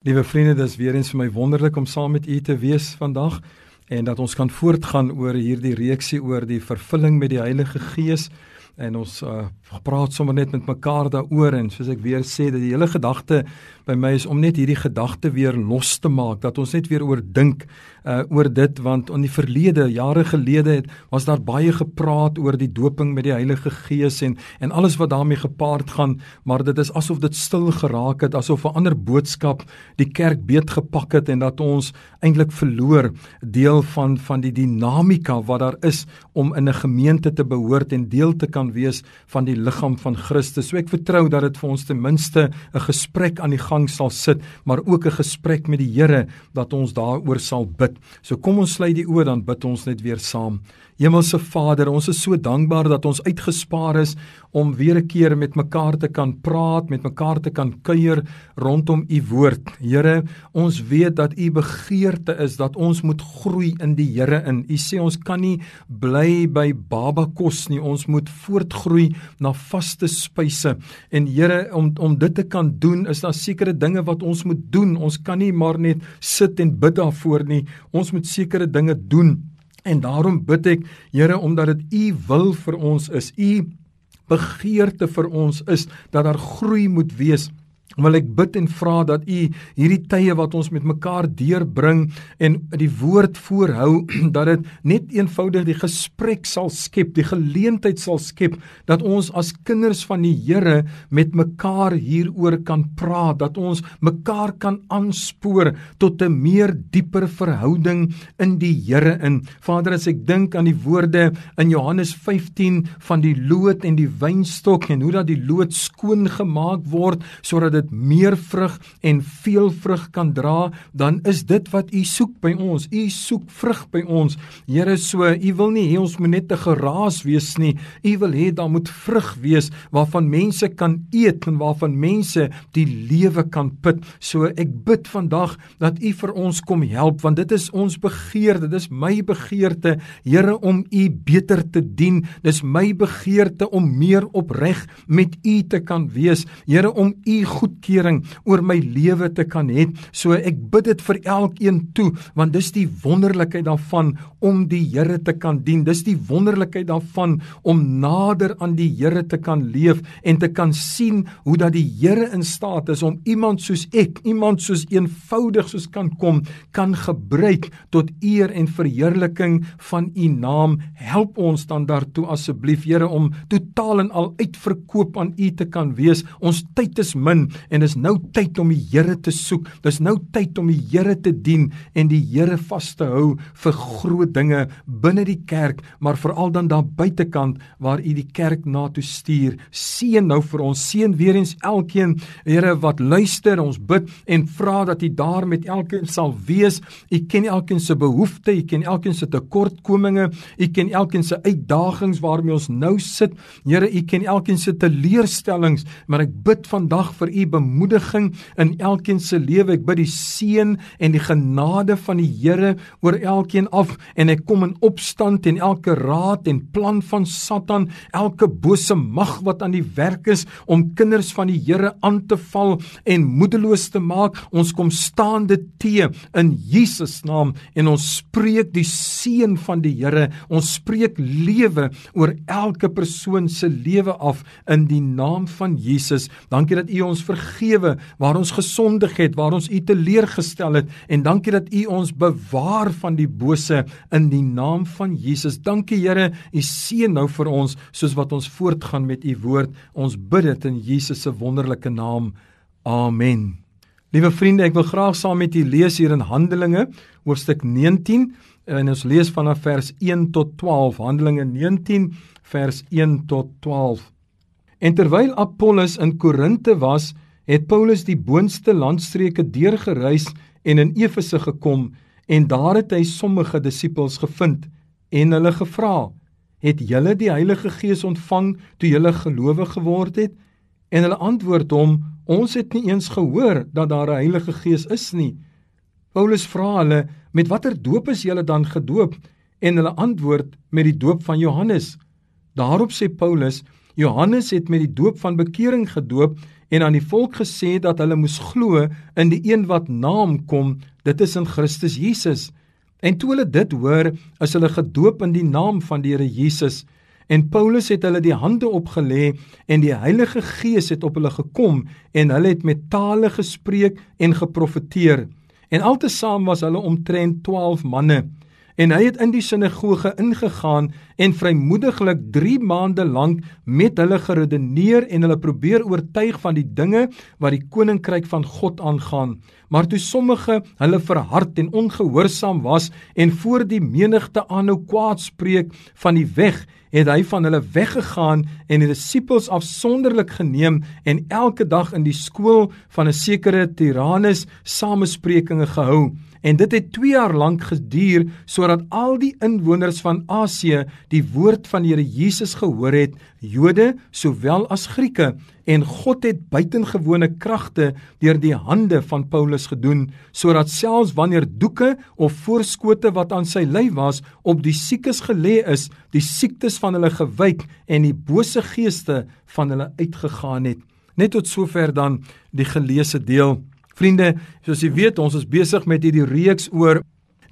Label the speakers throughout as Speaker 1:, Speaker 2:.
Speaker 1: Liewe vriende, dis weer eens vir my wonderlik om saam met u te wees vandag en dat ons kan voortgaan oor hierdie reeksie oor die vervulling met die Heilige Gees en ons uh, praat sommer net met mekaar daaroor en soos ek weer sê dat die hele gedagte by my is om net hierdie gedagte weer los te maak dat ons net weer oor dink uh, oor dit want in die verlede jare gelede het was daar baie gepraat oor die doping met die Heilige Gees en en alles wat daarmee gepaard gaan maar dit is asof dit stil geraak het asof 'n ander boodskap die kerk beet gepak het en dat ons eintlik verloor deel van van die dinamika wat daar is om in 'n gemeente te behoort en deel te kan wees van die liggaam van Christus. So ek vertrou dat dit vir ons ten minste 'n gesprek aan die gang sal sit, maar ook 'n gesprek met die Here dat ons daaroor sal bid. So kom ons sluit die oë dan bid ons net weer saam. Hemelse Vader, ons is so dankbaar dat ons uitgespaar is om weer 'n keer met mekaar te kan praat, met mekaar te kan kuier rondom u woord. Here, ons weet dat u begeerte is dat ons moet groei in die Here in. U sê ons kan nie bly by baba kos nie. Ons moet voortgroei na vaste spyse. En Here, om om dit te kan doen, is daar sekere dinge wat ons moet doen. Ons kan nie maar net sit en bid daarvoor nie. Ons moet sekere dinge doen. En daarom bid ek, Here, omdat dit U wil vir ons is, U begeerte vir ons is dat daar groei moet wees wil ek bid en vra dat u hierdie tye wat ons met mekaar deurbring en die woord voorhou dat dit net eenvoudig die gesprek sal skep, die geleentheid sal skep dat ons as kinders van die Here met mekaar hieroor kan praat, dat ons mekaar kan aanspoor tot 'n meer dieper verhouding in die Here in. Vader, as ek dink aan die woorde in Johannes 15 van die loot en die wynstok en hoe dat die loot skoon gemaak word sodat dit meer vrug en veel vrug kan dra, dan is dit wat U soek by ons. U soek vrug by ons. Here, so U wil nie hê ons moet net te geraas wees nie. U wil hê daar moet vrug wees waarvan mense kan eet en waarvan mense die lewe kan put. So ek bid vandag dat U vir ons kom help want dit is ons begeerte. Dit is my begeerte, Here, om U beter te dien. Dis my begeerte om meer opreg met U te kan wees. Here, om U goed goedkeuring oor my lewe te kan hê. So ek bid dit vir elkeen toe want dis die wonderlikheid daarvan om die Here te kan dien. Dis die wonderlikheid daarvan om nader aan die Here te kan leef en te kan sien hoe dat die Here in staat is om iemand soos ek, iemand soos eenvoudig soos kan kom, kan gebruik tot eer en verheerliking van u naam. Help ons dan daartoe asseblief Here om totaal en al uitverkoop aan u te kan wees. Ons tyd is min en dis nou tyd om die Here te soek. Dis nou tyd om die Here te dien en die Here vas te hou vir groot dinge binne die kerk, maar veral dan daar buitekant waar U die kerk na toe stuur. Seën nou vir ons, seën weer eens elkeen, Here wat luister. Ons bid en vra dat U daar met elkeen sal wees. U ken elkeen se behoeftes, U ken elkeen se tekortkominge, U ken elkeen se uitdagings waarmee ons nou sit. Here, U ken elkeen se teleurstellings, maar ek bid vandag vir U bemoediging in elkeen se lewe. Ek bid die seën en die genade van die Here oor elkeen af en ek kom in opstand teen elke raad en plan van Satan, elke bose mag wat aan die werk is om kinders van die Here aan te val en moedeloos te maak. Ons kom staande te in Jesus naam en ons spreek die seën van die Here. Ons spreek lewe oor elke persoon se lewe af in die naam van Jesus. Dankie dat U ons vergewe waar ons gesondig het, waar ons U teleurgestel het en dankie dat U ons bewaar van die bose in die naam van Jesus. Dankie Here, U seën nou vir ons soos wat ons voortgaan met U woord. Ons bid dit in Jesus se wonderlike naam. Amen. Liewe vriende, ek wil graag saam met u lees hier in Handelinge hoofstuk 19 en ons lees vanaf vers 1 tot 12. Handelinge 19 vers 1 tot 12. En terwyl Apollos in Korinte was, het Paulus die boonste landstreke deurgereis en in Efese gekom en daar het hy sommige disippels gevind en hulle gevra: "Het julle die Heilige Gees ontvang toe julle gelowig geword het?" En hulle antwoord hom: "Ons het nie eens gehoor dat daar 'n Heilige Gees is nie." Paulus vra hulle: "Met watter doop is julle dan gedoop?" En hulle antwoord: "Met die doop van Johannes." Daarop sê Paulus: "Johannes het met die doop van bekering gedoop en aan die volk gesê dat hulle moes glo in die een wat naam kom, dit is in Christus Jesus. En toe hulle dit hoor, is hulle gedoop in die naam van die Here Jesus. En Paulus het hulle die hande opgelê en die Heilige Gees het op hulle gekom en hulle het met tale gespreek en geprofeteer. En altesaam was hulle omtrent 12 manne. En hy het in die sinagoge ingegaan en vrymoediglik 3 maande lank met hulle geredeneer en hulle probeer oortuig van die dinge wat die koninkryk van God aangaan. Maar toe sommige hulle verhard en ongehoorsaam was en voor die menigte aanhou kwaad spreek van die weg, het hy van hulle weggegaan en die disippels afsonderlik geneem en elke dag in die skool van 'n sekere Tyrannus samesprekinge gehou. En dit het 2 jaar lank geduur sodat al die inwoners van Asië die woord van die Here Jesus gehoor het, Jode sowel as Grieke, en God het buitengewone kragte deur die hande van Paulus gedoen, sodat selfs wanneer doeke of voorskote wat aan sy lyf was op die siekes gelê is, die siektes van hulle gewyk en die bose geeste van hulle uitgegaan het. Net tot sover dan die geleesde deel. Vriende, soos jy weet, ons is besig met hierdie reeks oor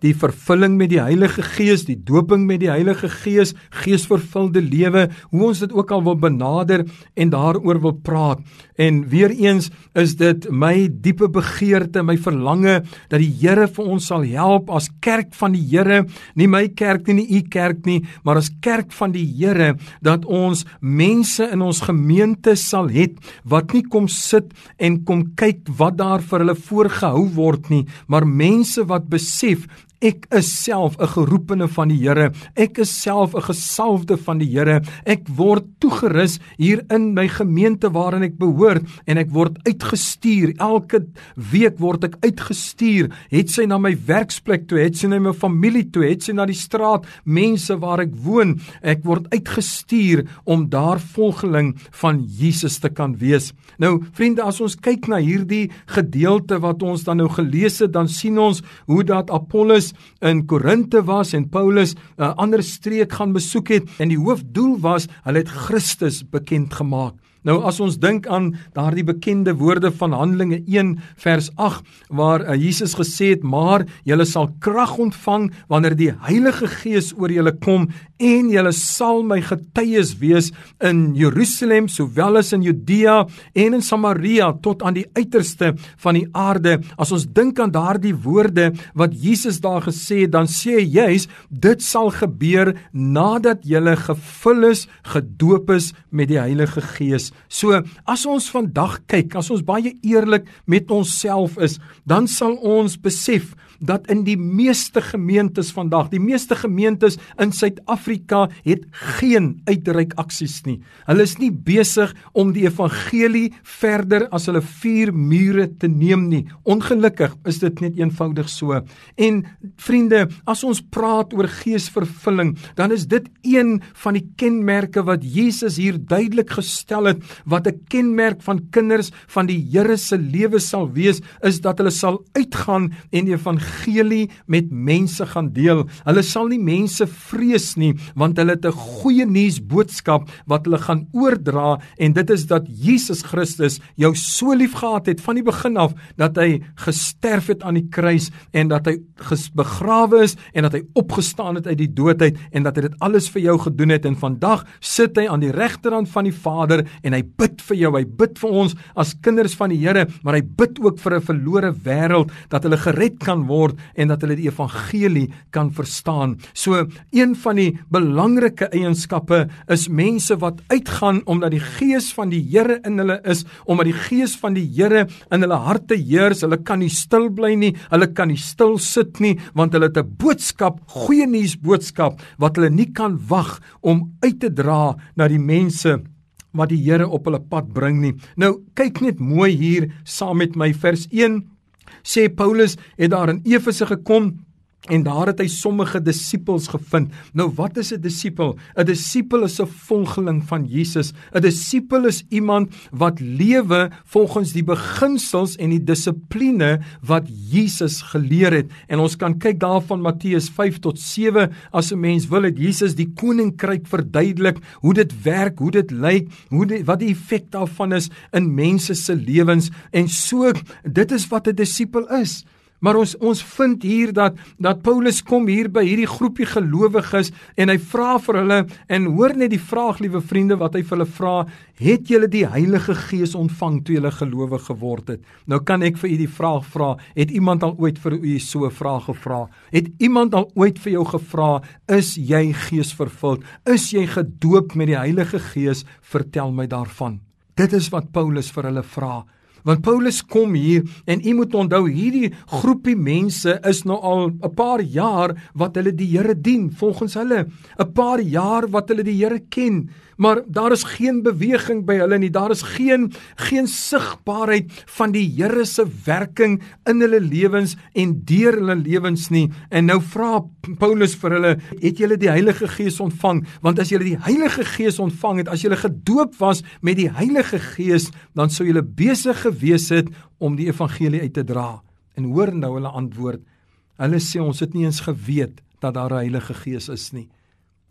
Speaker 1: die vervulling met die Heilige Gees, die doping met die Heilige Gees, geesvervulde lewe, hoe ons dit ook al wil benader en daaroor wil praat. En weer eens is dit my diepe begeerte, my verlange dat die Here vir ons sal help as kerk van die Here, nie my kerk nie, nie u kerk nie, maar as kerk van die Here dat ons mense in ons gemeente sal hê wat nie kom sit en kom kyk wat daar vir hulle voorgehou word nie, maar mense wat besef Ek is self 'n geroepene van die Here. Ek is self 'n gesalfde van die Here. Ek word toegerus hier in my gemeente waarin ek behoort en ek word uitgestuur. Elke week word ek uitgestuur. Het sy na my werksplek toe, het sy na my familie toe, het sy na die straat, mense waar ek woon. Ek word uitgestuur om daar volgeling van Jesus te kan wees. Nou, vriende, as ons kyk na hierdie gedeelte wat ons dan nou gelees het, dan sien ons hoe dat Apollos in Korinte was en Paulus 'n uh, ander streek gaan besoek het en die hoofdoel was hulle het Christus bekend gemaak. Nou as ons dink aan daardie bekende woorde van Handelinge 1 vers 8 waar uh, Jesus gesê het: "Maar julle sal krag ontvang wanneer die Heilige Gees oor julle kom en julle sal my getuies wees in Jerusalem sowel as in Judea en in Samaria tot aan die uiterste van die aarde." As ons dink aan daardie woorde wat Jesus daar gesê het, dan sê hy juis dit sal gebeur nadat julle gevul is, gedoop is met die Heilige Gees. So as ons vandag kyk, as ons baie eerlik met onsself is, dan sal ons besef dat in die meeste gemeentes vandag, die meeste gemeentes in Suid-Afrika het geen uitreik aksies nie. Hulle is nie besig om die evangelie verder as hulle vier mure te neem nie. Ongelukkig is dit net eenvoudig so. En vriende, as ons praat oor geesvervulling, dan is dit een van die kenmerke wat Jesus hier duidelik gestel het wat 'n kenmerk van kinders van die Here se lewe sal wees, is dat hulle sal uitgaan en die evangelie evangelie met mense gaan deel. Hulle sal nie mense vrees nie, want hulle het 'n goeie nuus boodskap wat hulle gaan oordra en dit is dat Jesus Christus jou so liefgehad het van die begin af dat hy gesterf het aan die kruis en dat hy begrawe is en dat hy opgestaan het uit die dood uit en dat hy dit alles vir jou gedoen het en vandag sit hy aan die regterhand van die Vader en hy bid vir jou. Hy bid vir ons as kinders van die Here, maar hy bid ook vir 'n verlore wêreld dat hulle gered kan word word en dat hulle die evangelie kan verstaan. So een van die belangrike eienskappe is mense wat uitgaan omdat die gees van die Here in hulle is, omdat die gees van die Here in hulle harte heers. Hulle kan nie stil bly nie, hulle kan nie stil sit nie want hulle het 'n boodskap, goeie nuus boodskap wat hulle nie kan wag om uit te dra na die mense wat die Here op hulle pad bring nie. Nou kyk net mooi hier saam met my vers 1 sê Paulus het daar in Efese gekom En daar het hy sommige disippels gevind. Nou wat is 'n disipel? 'n Disipel is 'n volgeling van Jesus. 'n Disipel is iemand wat lewe volgens die beginsels en die dissipline wat Jesus geleer het. En ons kan kyk daarvan Matteus 5 tot 7 as 'n mens wil het Jesus die koninkryk verduidelik, hoe dit werk, hoe dit lyk, hoe dit wat die effek daarvan is in mense se lewens. En so dit is wat 'n disipel is. Maar ons ons vind hier dat dat Paulus kom hier by hierdie groepie gelowiges en hy vra vir hulle en hoor net die vraag liewe vriende wat hy vir hulle vra, het julle die Heilige Gees ontvang toe julle gelowig geword het? Nou kan ek vir u die vraag vra, het iemand al ooit vir u so 'n vraag gevra? Het iemand al ooit vir jou gevra, is jy geesvervuld? Is jy gedoop met die Heilige Gees? Vertel my daarvan. Dit is wat Paulus vir hulle vra. Want Paulus kom hier en u moet onthou hierdie groepie mense is nou al 'n paar jaar wat hulle die Here dien volgens hulle. 'n paar jaar wat hulle die Here ken maar daar is geen beweging by hulle nie daar is geen geen sigbaarheid van die Here se werking in hulle lewens en deur hulle lewens nie en nou vra Paulus vir hulle het julle die Heilige Gees ontvang want as julle die Heilige Gees ontvang het as julle gedoop was met die Heilige Gees dan sou julle besig gewees het om die evangelie uit te dra. En hoor nou hulle antwoord. Hulle sê ons het nie eens geweet dat daar 'n Heilige Gees is nie.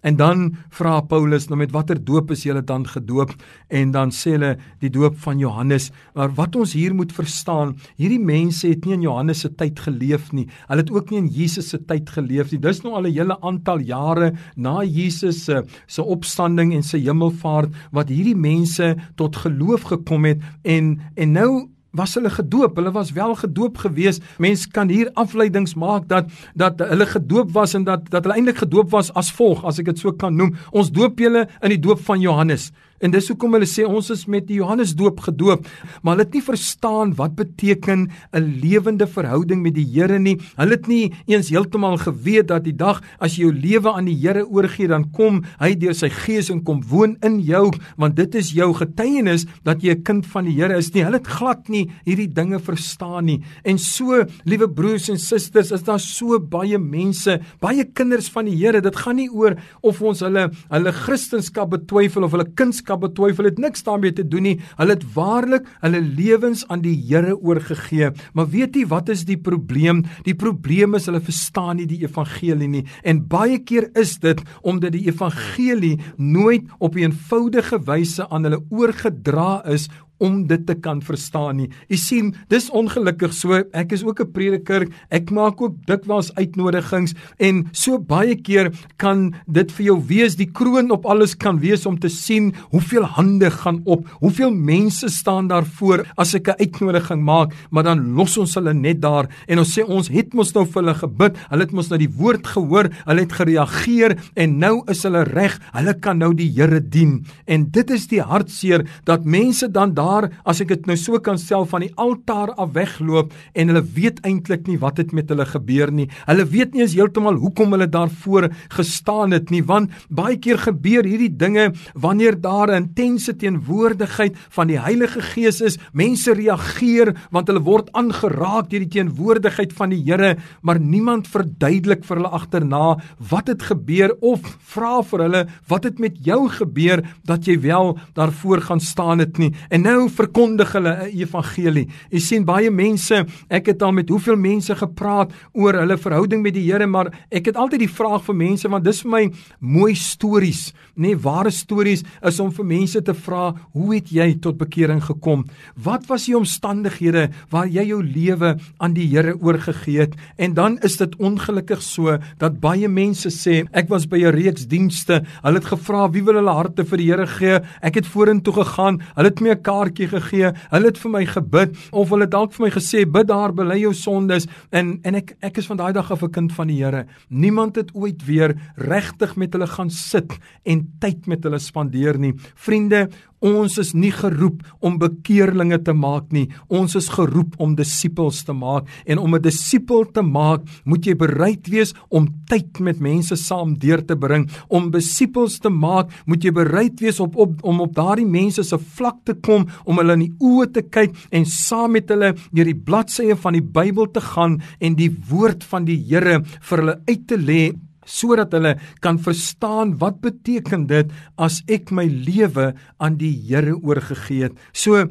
Speaker 1: En dan vra Paulus nou met watter doop is julle dan gedoop en dan sê hulle die doop van Johannes. Maar wat ons hier moet verstaan, hierdie mense het nie in Johannes se tyd geleef nie. Hulle het ook nie in Jesus se tyd geleef nie. Dis nou al 'n hele aantal jare na Jesus se se opstanding en sy hemelvaart wat hierdie mense tot geloof gekom het en en nou was hulle gedoop. Hulle was wel gedoop gewees. Mense kan hier afleidings maak dat dat hulle gedoop was en dat dat hulle eintlik gedoop was as volg, as ek dit so kan noem. Ons doop julle in die doop van Johannes. En dis hoekom hulle sê ons is met die Johannesdoop gedoop, maar hulle het nie verstaan wat beteken 'n lewende verhouding met die Here nie. Hulle het nie eens heeltemal geweet dat die dag as jy jou lewe aan die Here oorgee, dan kom hy deur sy gees en kom woon in jou, want dit is jou getuienis dat jy 'n kind van die Here is nie. Hulle het glad nie hierdie dinge verstaan nie. En so, liewe broers en susters, is daar so baie mense, baie kinders van die Here. Dit gaan nie oor of ons hulle hulle kristendom betwyfel of hulle kindskap boodskap betwyfel het niks daarmee te doen nie. Hulle het waarlik hulle lewens aan die Here oorgegee. Maar weet jy wat is die probleem? Die probleem is hulle verstaan nie die evangelie nie. En baie keer is dit omdat die evangelie nooit op 'n eenvoudige wyse aan hulle oorgedra is om dit te kan verstaan nie. U sien, dis ongelukkig so. Ek is ook 'n prediker. Ek maak ook dikwels uitnodigings en so baie keer kan dit vir jou wees die kroon op alles kan wees om te sien hoeveel hande gaan op, hoeveel mense staan daar voor as ek 'n uitnodiging maak, maar dan los ons hulle net daar en ons sê ons het mos nou vir hulle gebid. Hulle het mos nou die woord gehoor, hulle het gereageer en nou is hulle reg. Hulle kan nou die Here dien. En dit is die hartseer dat mense dan daar daar as ek dit nou so kan stel van die altaar af wegloop en hulle weet eintlik nie wat het met hulle gebeur nie. Hulle weet nie eens heeltemal hoekom hulle daarvoor gestaan het nie want baie keer gebeur hierdie dinge wanneer daar 'n intense teenwoordigheid van die Heilige Gees is. Mense reageer want hulle word aangeraak deur die teenwoordigheid van die Here, maar niemand verduidelik vir hulle agterna wat het gebeur of vra vir hulle wat het met jou gebeur dat jy wel daarvoor gaan staan het nie. En nou verkondig hulle 'n evangelie. Jy sien baie mense, ek het al met hoeveel mense gepraat oor hulle verhouding met die Here, maar ek het altyd die vraag vir mense want dis vir my mooi stories, nê, nee, ware stories is om vir mense te vra, hoe het jy tot bekering gekom? Wat was die omstandighede waar jy jou lewe aan die Here oorgegee het? En dan is dit ongelukkig so dat baie mense sê, ek was by 'n reeks dienste, hulle het gevra wie wil hulle harte vir die Here gee? Ek het vorentoe gegaan, hulle het my 'n kaart kaartjie gegee. Hulle het vir my gebid of hulle dalk vir my gesê bid daar bely jou sondes en en ek ek is van daai dag af 'n kind van die Here. Niemand het ooit weer regtig met hulle gaan sit en tyd met hulle spandeer nie. Vriende, Ons is nie geroep om bekeerlinge te maak nie. Ons is geroep om disippels te maak. En om 'n disipel te maak, moet jy bereid wees om tyd met mense saam deur te bring. Om disippels te maak, moet jy bereid wees op, op om op daardie mense se vlak te kom, om hulle in die oë te kyk en saam met hulle deur die bladsye van die Bybel te gaan en die woord van die Here vir hulle uit te lê sodat hulle kan verstaan wat beteken dit as ek my lewe aan die Here oorgegee het. So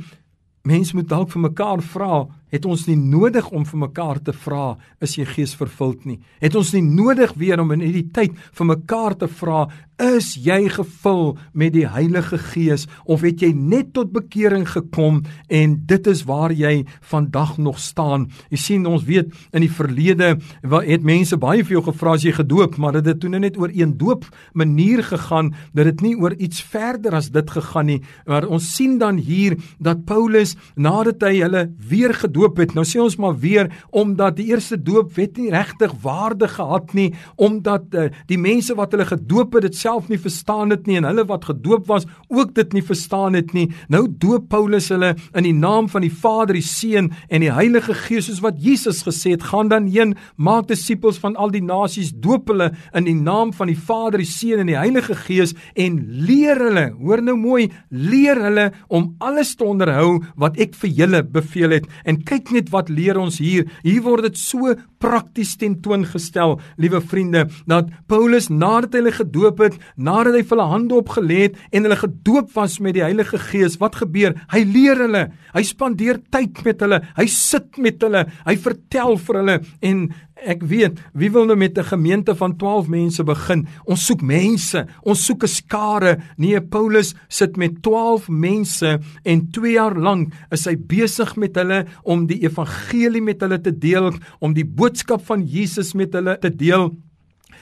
Speaker 1: mens moet dalk vir mekaar vra, het ons nie nodig om vir mekaar te vra is jy gees vervuld nie. Het ons nie nodig weer om in hierdie tyd vir mekaar te vra Is jy gevul met die Heilige Gees of het jy net tot bekering gekom en dit is waar jy vandag nog staan? Jy sien ons weet in die verlede het mense baie vir jou gevra as jy gedoop, maar dit het toe net oor een doop manier gegaan, dat dit nie oor iets verder as dit gegaan nie. Maar ons sien dan hier dat Paulus nadat hy hulle weer gedoop het, nou sê ons maar weer omdat die eerste doop wet nie regtig waarde gehad nie, omdat uh, die mense wat hulle gedoop het, het self nie verstaan dit nie en hulle wat gedoop was ook dit nie verstaan het nie. Nou doop Paulus hulle in die naam van die Vader, die Seun en die Heilige Gees soos wat Jesus gesê het: "Gaan dan heen, maak disippels van al die nasies, doop hulle in die naam van die Vader, die Seun en die Heilige Gees en leer hulle, hoor nou mooi, leer hulle om alles te onderhou wat ek vir julle beveel het." En kyk net wat leer ons hier. Hier word dit so prakties tentoongestel, liewe vriende, dat Paulus nadat hy hulle gedoop het, nadat hy hulle hande opgelê het en hulle gedoop was met die Heilige Gees, wat gebeur? Hy leer hulle. Hy spandeer tyd met hulle. Hy sit met hulle. Hy vertel vir hulle en ek weet, wie wil nou met 'n gemeente van 12 mense begin? Ons soek mense. Ons soek 'n skare. Nee, Paulus sit met 12 mense en 2 jaar lank is hy besig met hulle om die evangelie met hulle te deel, om die boodskap van Jesus met hulle te deel.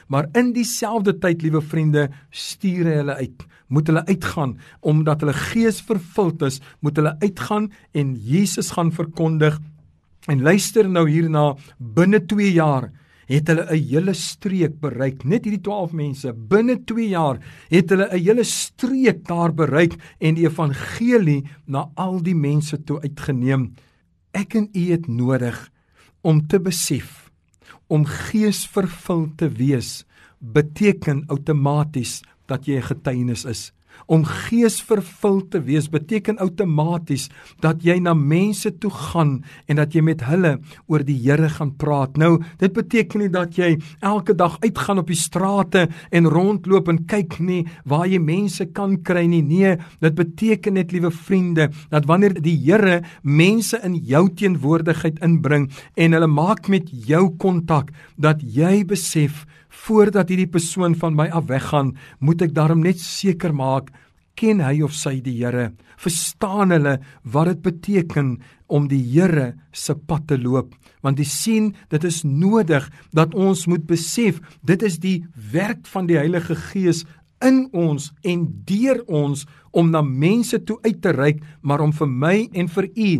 Speaker 1: Maar in dieselfde tyd, liewe vriende, stuur hy hulle uit. Moet hulle uitgaan omdat hulle gees vervuld is, moet hulle uitgaan en Jesus gaan verkondig. En luister nou hierna, binne 2 jaar het hulle 'n hele streek bereik. Net hierdie 12 mense binne 2 jaar het hulle 'n hele streek daar bereik en die evangelie na al die mense toe uitgeneem. Ek en u het nodig om te besef om geesvervuld te wees beteken outomaties dat jy 'n getuienis is. Om geesvervuld te wees beteken outomaties dat jy na mense toe gaan en dat jy met hulle oor die Here gaan praat. Nou, dit beteken nie dat jy elke dag uitgaan op die strate en rondloop en kyk nie waar jy mense kan kry nie. Nee, dit beteken net liewe vriende dat wanneer die Here mense in jou teenwoordigheid inbring en hulle maak met jou kontak, dat jy besef voordat hierdie persoon van my af weggaan, moet ek daarom net seker maak ken hy of sy die Here? Verstaan hulle wat dit beteken om die Here se pad te loop? Want jy sien, dit is nodig dat ons moet besef, dit is die werk van die Heilige Gees in ons en deur ons om na mense toe uit te reik, maar om vir my en vir u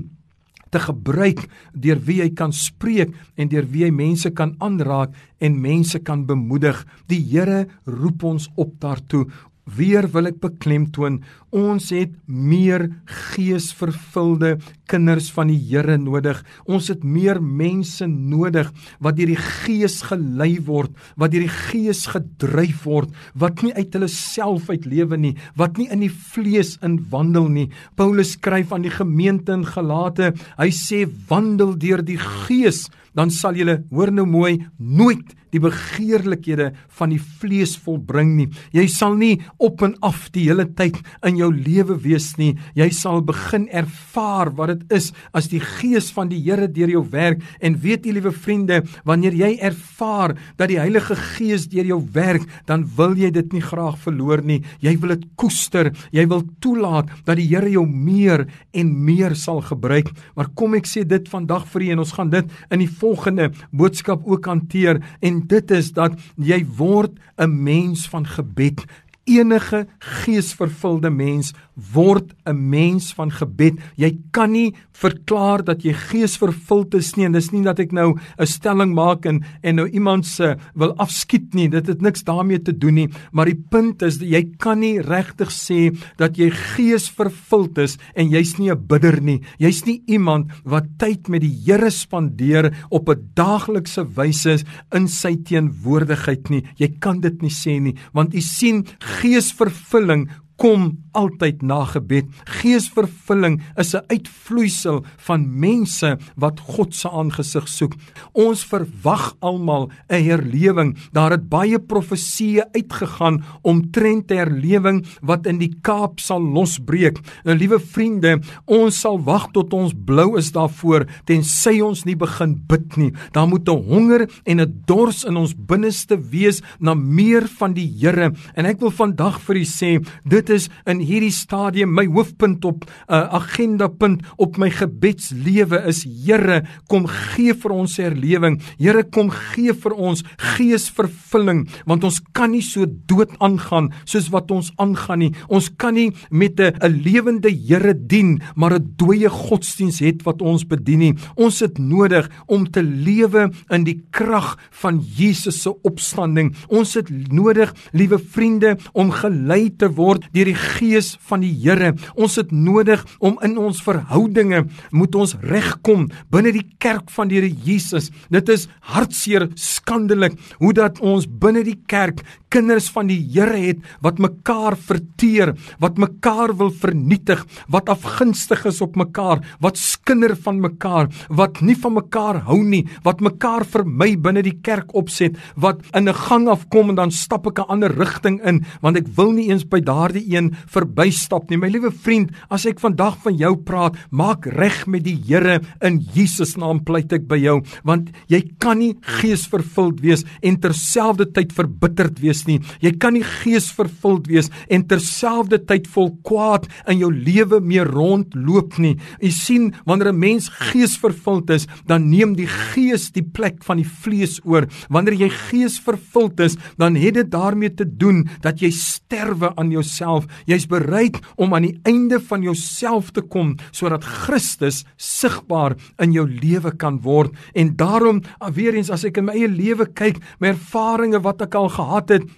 Speaker 1: te gebruik deur wie hy kan spreek en deur wie hy mense kan aanraak en mense kan bemoedig. Die Here roep ons op daartoe Weer wil ek beklemtoon, ons het meer geesvervulde kinders van die Here nodig. Ons het meer mense nodig wat deur die Gees gelei word, wat deur die Gees gedryf word, wat nie uit hulle self uit lewe nie, wat nie in die vlees in wandel nie. Paulus skryf aan die gemeente in Galate, hy sê wandel deur die Gees, dan sal julle hoor nou mooi nooit die begeerlikhede van die vlees volbring nie. Jy sal nie op en af die hele tyd in jou lewe wees nie. Jy sal begin ervaar wat dit is as die gees van die Here deur jou werk en weet jy liewe vriende, wanneer jy ervaar dat die Heilige Gees deur jou werk, dan wil jy dit nie graag verloor nie. Jy wil dit koester. Jy wil toelaat dat die Here jou meer en meer sal gebruik. Maar kom ek sê dit vandag vir u en ons gaan dit in die volgende boodskap ook hanteer en dit is dat jy word 'n mens van gebed. Enige geesvervulde mens word 'n mens van gebed. Jy kan nie verklaar dat jy geesvervuld is nie en dis nie dat ek nou 'n stelling maak en en nou iemand se wil afskiet nie. Dit het niks daarmee te doen nie, maar die punt is jy kan nie regtig sê dat jy geesvervuld is en jy's nie 'n bidder nie. Jy's nie iemand wat tyd met die Here spandeer op 'n daaglikse wyse in sy teenwoordigheid nie. Jy kan dit nie sê nie, want u sien geesvervulling kom altyd na gebed. Geesvervulling is 'n uitvloeisel van mense wat God se aangesig soek. Ons verwag almal 'n herlewing. Daar het baie profeseë uitgegaan omtrent 'n herlewing wat in die Kaap sal losbreek. Nou liewe vriende, ons sal wag tot ons blou is daarvoor tensy ons nie begin bid nie. Daar moet 'n honger en 'n dors in ons binneste wees na meer van die Here. En ek wil vandag vir u sê, dit is in hierdie stadium my hoofpunt op 'n uh, eh, agenda punt op my gebedslewe is Here kom gee vir ons herlewing. Here kom gee vir ons geesvervulling want ons kan nie so dood aangaan soos wat ons aangaan nie. Ons kan nie met 'n 'n lewende Here dien maar 'n dooie godsdiens het wat ons bedien nie. Ons het nodig om te lewe in die krag van Jesus se opstanding. Ons het nodig liewe vriende om gelei te word deur die gees van die Here. Ons het nodig om in ons verhoudinge moet ons regkom binne die kerk van die Here Jesus. Dit is hartseer skandelik hoe dat ons binne die kerk kinders van die Here het wat mekaar verteer, wat mekaar wil vernietig, wat afgunstig is op mekaar, wat skinder van mekaar, wat nie van mekaar hou nie, wat mekaar vermy binne die kerk opset, wat in 'n gang afkom en dan stap ek 'n ander rigting in want ek wil nie eens by daardie een verbystap nie. My liewe vriend, as ek vandag van jou praat, maak reg met die Here in Jesus naam pleit ek by jou, want jy kan nie geesvervuld wees en terselfdertyd verbitterd wees nie. Jy kan nie geesvervuld wees en terselfdertyd vol kwaad in jou lewe mee rondloop nie. Jy sien, wanneer 'n mens geesvervuld is, dan neem die gees die plek van die vlees oor. Wanneer jy geesvervuld is, dan het dit daarmee te doen dat jy sterwe aan jouself. Jy's bereid om aan die einde van jouself te kom sodat Christus sigbaar in jou lewe kan word. En daarom, weer eens as ek in my eie lewe kyk, my ervarings wat ek al gehad het,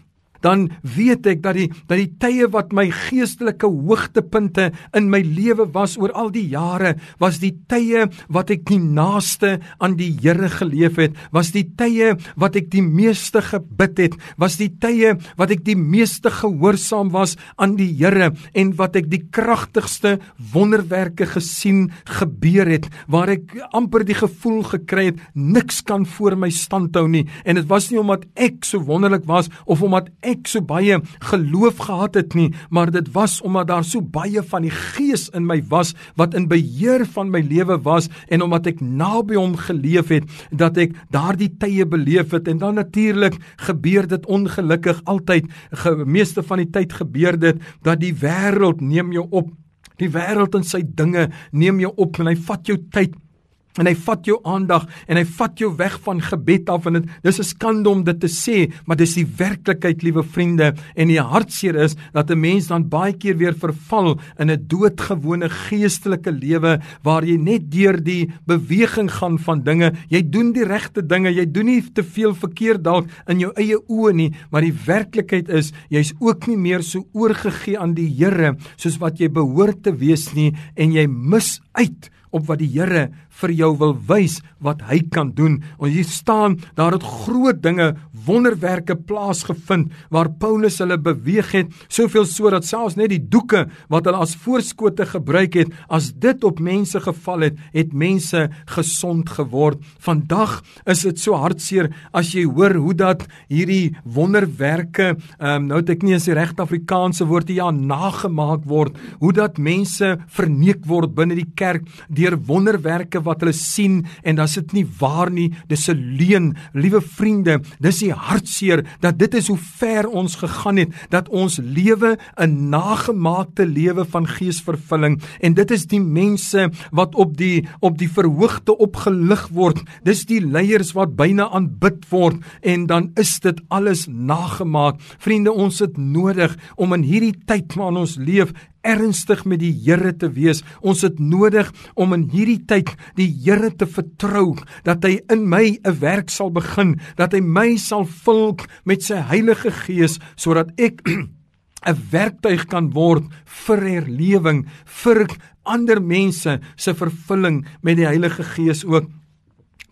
Speaker 1: dan weet ek dat die dat die tye wat my geestelike hoogtepunte in my lewe was oor al die jare was die tye wat ek die naaste aan die Here geleef het was die tye wat ek die meeste gebid het was die tye wat ek die meeste gehoorsaam was aan die Here en wat ek die kragtigste wonderwerke gesien gebeur het waar ek amper die gevoel gekry het niks kan voor my stand hou nie. En dit was nie omdat ek so wonderlik was of omdat ek so baie geloof gehad het nie, maar dit was omdat daar so baie van die Gees in my was wat in beheer van my lewe was en omdat ek naby hom geleef het dat ek daardie tye beleef het. En dan natuurlik gebeur dit ongelukkig altyd. Meeste van die tyd gebeur dit dat die wêreld neem jou op. Die wêreld en sy dinge neem jou op en hy vat jou tyd en hy vat jou aandag en hy vat jou weg van gebed af en dit dis 'n skande om dit te sê maar dis die werklikheid liewe vriende en die hartseer is dat 'n mens dan baie keer weer verval in 'n doodgewone geestelike lewe waar jy net deur die beweging gaan van dinge. Jy doen die regte dinge jy doen nie te veel verkeerd dalk in jou eie oë nie maar die werklikheid is jy's ook nie meer so oorgegee aan die Here soos wat jy behoort te wees nie en jy mis uit op wat die Here vir jou wil wys wat hy kan doen. Ons hier staan, daar het groot dinge, wonderwerke plaasgevind waar Paulus hulle beweeg het, soveel so dat selfs net die doeke wat hulle as voorskote gebruik het, as dit op mense geval het, het mense gesond geword. Vandag is dit so hartseer as jy hoor hoe dat hierdie wonderwerke, um, nou het ek nie eens die regte Afrikaanse woord hier ja, nagemaak word, hoe dat mense verneek word binne die kerk deur wonderwerke wat hulle sien en dan sit nie waar nie. Dis 'n leuen. Liewe vriende dis die hartseer dat dit is hoe ver ons gegaan het dat ons lewe 'n nagemaakte lewe van geesvervulling. En dit is die mense wat op die op die verhoogte opgelig word. Dis die leiers wat byna aanbid word en dan is dit alles nagemaak. Vriende ons het nodig om in hierdie tyd waarin ons leef ernstig met die Here te wees. Ons het nodig om in hierdie tyd die Here te vertrou dat hy in my 'n werk sal begin, dat hy my sal vul met sy Heilige Gees sodat ek 'n werktuig kan word vir herlewing vir ander mense se vervulling met die Heilige Gees ook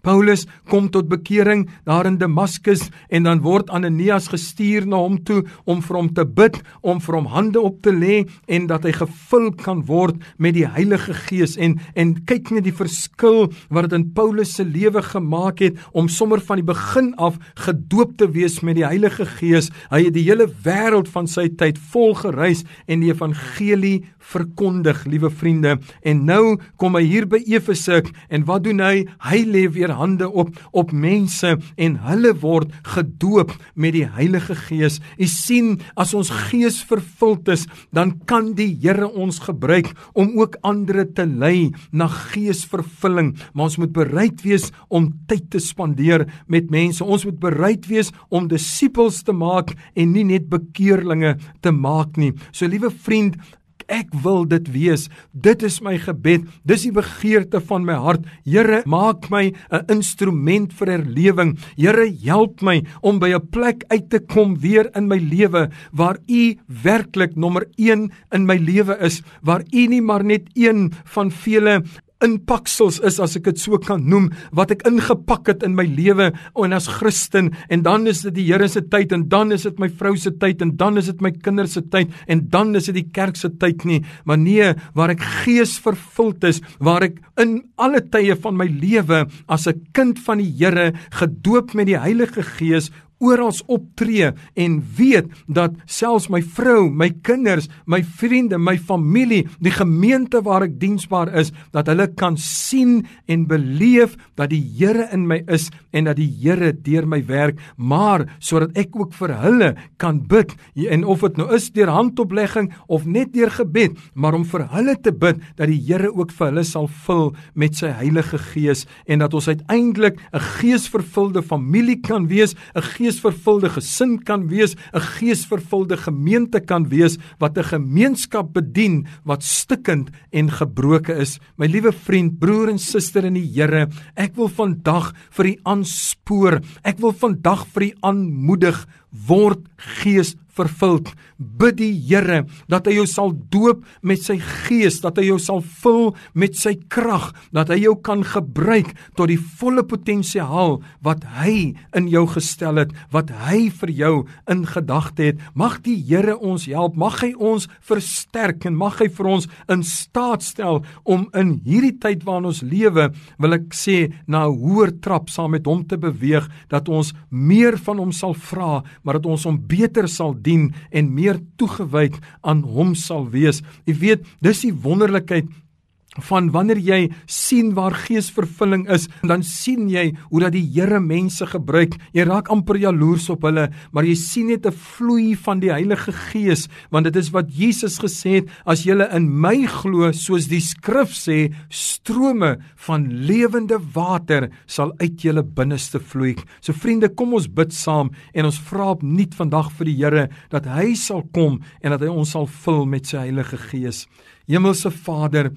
Speaker 1: Paulus kom tot bekering daar in Damaskus en dan word Ananias gestuur na hom toe om vir hom te bid, om vir hom hande op te lê en dat hy gevul kan word met die Heilige Gees en en kyk net die verskil wat dit in Paulus se lewe gemaak het om sommer van die begin af gedoop te wees met die Heilige Gees. Hy het die hele wêreld van sy tyd vol gereis en die evangelie verkondig, liewe vriende. En nou kom hy hier by Efese en wat doen hy? Hy lê weer hande op op mense en hulle word gedoop met die Heilige Gees. U sien, as ons gees vervuld is, dan kan die Here ons gebruik om ook ander te lei na geesvervulling. Maar ons moet bereid wees om tyd te spandeer met mense. Ons moet bereid wees om disippels te maak en nie net bekeerlinge te maak nie. So liewe vriend, Ek wil dit wees. Dit is my gebed. Dis die begeerte van my hart. Here, maak my 'n instrument vir herlewing. Here, help my om by 'n plek uit te kom weer in my lewe waar U werklik nommer 1 in my lewe is, waar U nie maar net een van vele inpaksels is as ek dit so kan noem wat ek ingepak het in my lewe en as Christen en dan is dit die Here se tyd en dan is dit my vrou se tyd en dan is dit my kinders se tyd en dan is dit die kerk se tyd nie. Maar nee waar ek gees vervuld is waar ek in alle tye van my lewe as 'n kind van die Here gedoop met die Heilige Gees oral optree en weet dat selfs my vrou, my kinders, my vriende, my familie, die gemeente waar ek diensbaar is, dat hulle kan sien en beleef dat die Here in my is en dat die Here deur my werk, maar sodat ek ook vir hulle kan bid en of dit nou is deur handoplegging of net deur gebed, maar om vir hulle te bid dat die Here ook vir hulle sal vul met sy Heilige Gees en dat ons uiteindelik 'n geesvervulde familie kan wees, 'n geesvervulde gesin kan wees, 'n geesvervulde gemeente kan wees wat 'n gemeenskap bedien wat stikkend en gebroken is. My liewe vriend, broer en suster in die Here, ek wil vandag vir u aanspoor. Ek wil vandag vir u aanmoedig word gees vervuld. Bid die Here dat hy jou sal doop met sy gees, dat hy jou sal vul met sy krag, dat hy jou kan gebruik tot die volle potensiaal wat hy in jou gestel het, wat hy vir jou in gedagte het. Mag die Here ons help, mag hy ons versterk en mag hy vir ons in staat stel om in hierdie tyd waarin ons lewe, wil ek sê, na 'n hoër trap saam met hom te beweeg, dat ons meer van hom sal vra, maar dat ons hom beter sal dien en meer toegewyd aan hom sal wees. Jy weet, dis die wonderlikheid van wanneer jy sien waar geesvervulling is, dan sien jy hoe dat die Here mense gebruik. Jy raak amper jaloers op hulle, maar jy sien net 'n vloei van die Heilige Gees, want dit is wat Jesus gesê het, as jy in my glo, soos die skrif sê, strome van lewende water sal uit jou binneste vloei. So vriende, kom ons bid saam en ons vra opnuut vandag vir die Here dat hy sal kom en dat hy ons sal vul met sy Heilige Gees. Hemelse Vader,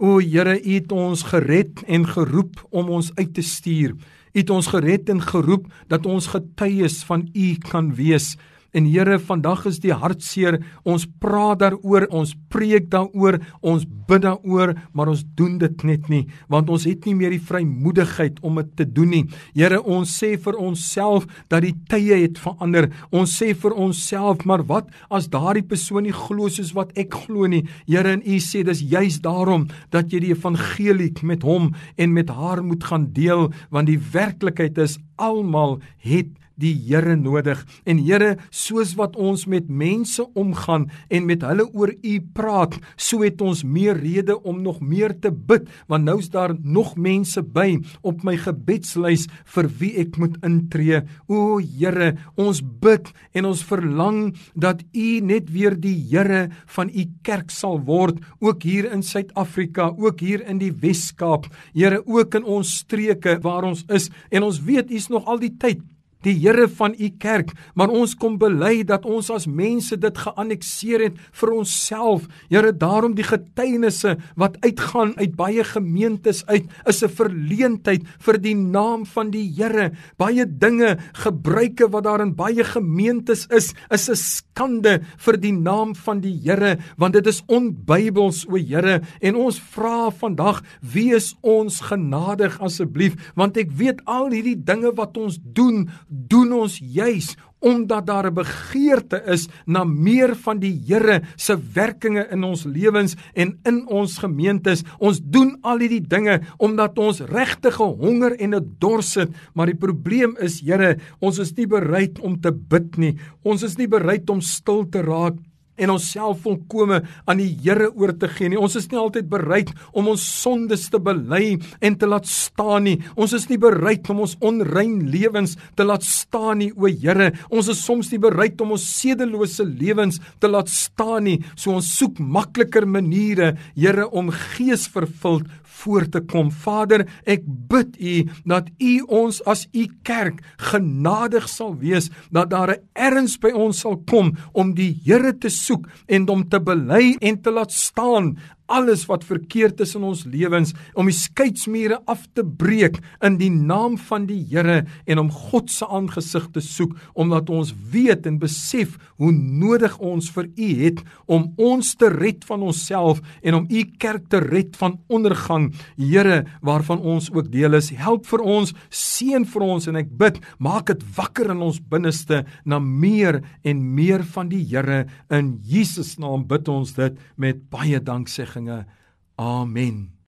Speaker 1: O Here, U het ons gered en geroep om ons uit te stuur. U het ons gered en geroep dat ons getuies van U kan wees. En Here, vandag is die hartseer. Ons praat daaroor, ons preek daaroor, ons bid daaroor, maar ons doen dit net nie, want ons het nie meer die vrymoedigheid om dit te doen nie. Here, ons sê vir onsself dat die tye het verander. Ons sê vir onsself, maar wat as daardie persoon nie glo soos wat ek glo nie? Here, en U sê dis juis daarom dat jy die evangelie met hom en met haar moet gaan deel, want die werklikheid is almal het die Here nodig. En Here, soos wat ons met mense omgaan en met hulle oor U praat, so het ons meer rede om nog meer te bid, want nou's daar nog mense by op my gebedslys vir wie ek moet intree. O Here, ons bid en ons verlang dat U net weer die Here van U kerk sal word, ook hier in Suid-Afrika, ook hier in die Wes-Kaap. Here, ook in ons streke waar ons is en ons weet U's nog al die tyd die Here van u kerk, maar ons kom bely dat ons as mense dit geannexeer het vir onsself. Here, daarom die getuienisse wat uitgaan uit baie gemeentes uit is 'n verleentheid vir die naam van die Here. Baie dinge, gebruike wat daar in baie gemeentes is, is 'n skande vir die naam van die Here, want dit is onbybels o Here, en ons vra vandag, wees ons genadig asseblief, want ek weet al hierdie dinge wat ons doen, doen ons juis omdat daar 'n begeerte is na meer van die Here se werkinge in ons lewens en in ons gemeentes. Ons doen al hierdie dinge omdat ons regtig 'n honger en 'n dors het, maar die probleem is, Here, ons is nie bereid om te bid nie. Ons is nie bereid om stil te raak en onsself volkome aan die Here oor te gee nie. Ons is nie altyd bereid om ons sondes te bely en te laat staan nie. Ons is nie bereid om ons onrein lewens te laat staan nie, o Here. Ons is soms nie bereid om ons sedelose lewens te laat staan nie. So ons soek makliker maniere, Here, om geesvervuld voor te kom. Vader, ek bid U dat U ons as U kerk genadig sal wees, dat daar 'n erns by ons sal kom om die Here te soek en hom te bely en te laat staan alles wat verkeerd is in ons lewens om die skeidsmure af te breek in die naam van die Here en om God se aangesig te soek omdat ons weet en besef hoe nodig ons vir U het om ons te red van onsself en om U kerk te red van ondergang. Here waarvan ons ook deel is help vir ons seën vir ons en ek bid maak dit wakker in ons binneste na meer en meer van die Here. In Jesus naam bid ons dit met baie danksegging Amen.